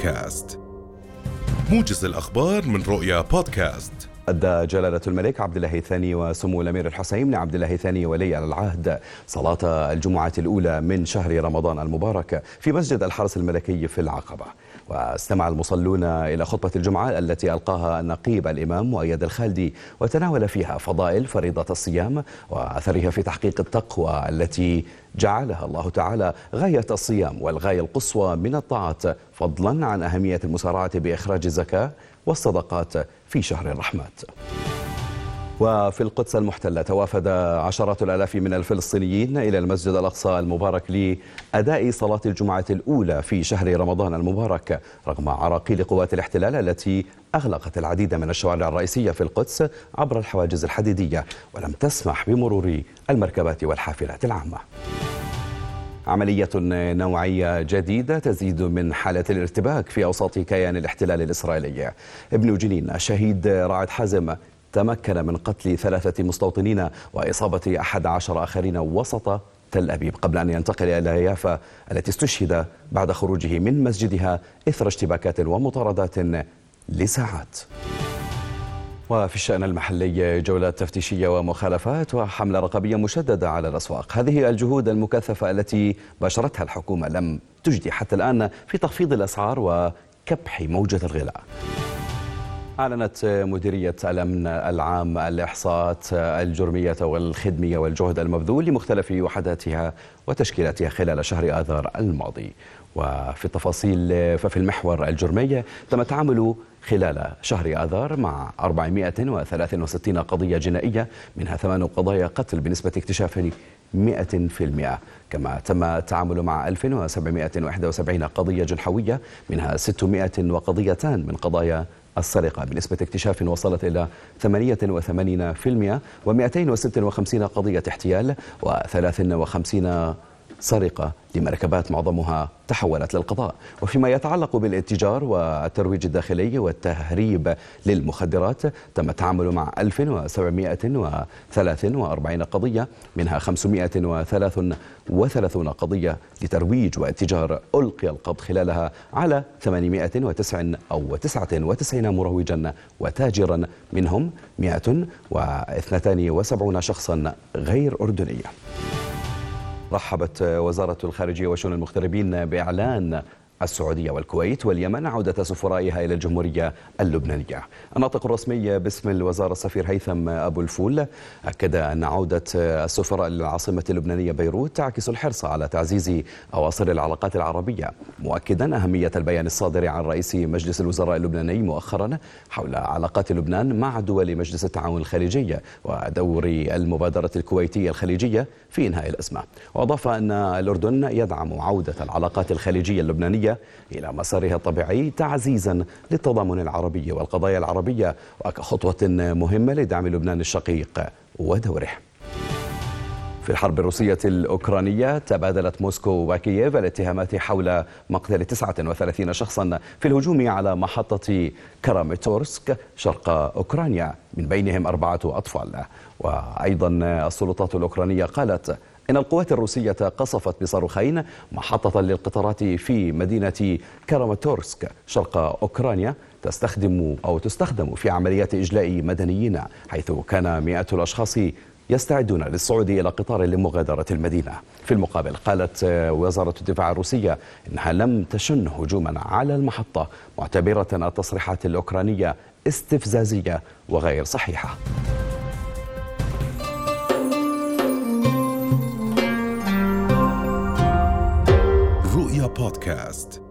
بودكاست. موجز الأخبار من رؤيا بودكاست. أدى جلالة الملك عبد الله الثاني وسمو الأمير الحسين بن عبد الله الثاني ولي العهد صلاة الجمعة الأولى من شهر رمضان المبارك في مسجد الحرس الملكي في العقبة. واستمع المصلون إلى خطبة الجمعة التي ألقاها النقيب الإمام مؤيد الخالدي وتناول فيها فضائل فريضة الصيام وأثرها في تحقيق التقوى التي جعلها الله تعالى غاية الصيام والغاية القصوى من الطاعات فضلا عن أهمية المسارعة بإخراج الزكاة والصدقات في شهر الرحمات. وفي القدس المحتلة توافد عشرات الآلاف من الفلسطينيين إلى المسجد الأقصى المبارك لأداء صلاة الجمعة الأولى في شهر رمضان المبارك رغم عراقيل قوات الاحتلال التي أغلقت العديد من الشوارع الرئيسية في القدس عبر الحواجز الحديدية ولم تسمح بمرور المركبات والحافلات العامة. عملية نوعية جديدة تزيد من حالة الارتباك في أوساط كيان الاحتلال الإسرائيلي. ابن جنين الشهيد راعد حازم تمكن من قتل ثلاثة مستوطنين وإصابة أحد عشر آخرين وسط تل أبيب. قبل أن ينتقل إلى يافا التي استشهد بعد خروجه من مسجدها إثر اشتباكات ومطاردات لساعات. وفي الشأن المحلي جولات تفتيشية ومخالفات وحملة رقابية مشددة على الأسواق. هذه الجهود المكثفة التي باشرتها الحكومة لم تجدي حتى الآن في تخفيض الأسعار وكبح موجة الغلاء. أعلنت مديرية الأمن العام الإحصاءات الجرمية والخدمية والجهد المبذول لمختلف وحداتها وتشكيلاتها خلال شهر آذار الماضي. وفي التفاصيل ففي المحور الجرمي تم التعامل خلال شهر آذار مع 463 قضية جنائية منها ثمان قضايا قتل بنسبة اكتشاف 100% كما تم التعامل مع 1771 قضية جنحوية منها 600 وقضيتان من قضايا السرقة بنسبة اكتشاف وصلت إلى 88% و256 قضية احتيال و53 سرقة لمركبات معظمها تحولت للقضاء. وفيما يتعلق بالاتجار والترويج الداخلي والتهريب للمخدرات تم التعامل مع 1743 قضية منها 533 قضية لترويج واتجار ألقي القبض خلالها على 809 أو 99 مروجا وتاجرا منهم 172 شخصا غير أردنية. رحبت وزارة الخارجية وشؤون المغتربين بإعلان السعودية والكويت واليمن عودة سفرائها إلى الجمهورية اللبنانية. الناطق الرسمي باسم الوزارة السفير هيثم أبو الفول أكد أن عودة السفراء للعاصمة اللبنانية بيروت تعكس الحرص على تعزيز أواصر العلاقات العربية مؤكدا أهمية البيان الصادر عن رئيس مجلس الوزراء اللبناني مؤخرا حول علاقات لبنان مع دول مجلس التعاون الخليجي ودور المبادرة الكويتية الخليجية في إنهاء الأزمة. وأضاف أن الأردن يدعم عودة العلاقات الخليجية اللبنانية إلى مسارها الطبيعي تعزيزا للتضامن العربي والقضايا العربية وكخطوة مهمة لدعم لبنان الشقيق ودوره. في الحرب الروسية الأوكرانية تبادلت موسكو وكييف الاتهامات حول مقتل 39 شخصا في الهجوم على محطة كراميتورسك شرق أوكرانيا من بينهم أربعة أطفال. وأيضا السلطات الأوكرانية قالت إن القوات الروسية قصفت بصاروخين محطة للقطارات في مدينة كراماتورسك شرق أوكرانيا تستخدم أو تستخدم في عمليات إجلاء مدنيين حيث كان مئات الأشخاص يستعدون للصعود إلى قطار لمغادرة المدينة. في المقابل قالت وزارة الدفاع الروسية إنها لم تشن هجوما على المحطة معتبرة التصريحات الأوكرانية استفزازية وغير صحيحة. رؤيا بودكاست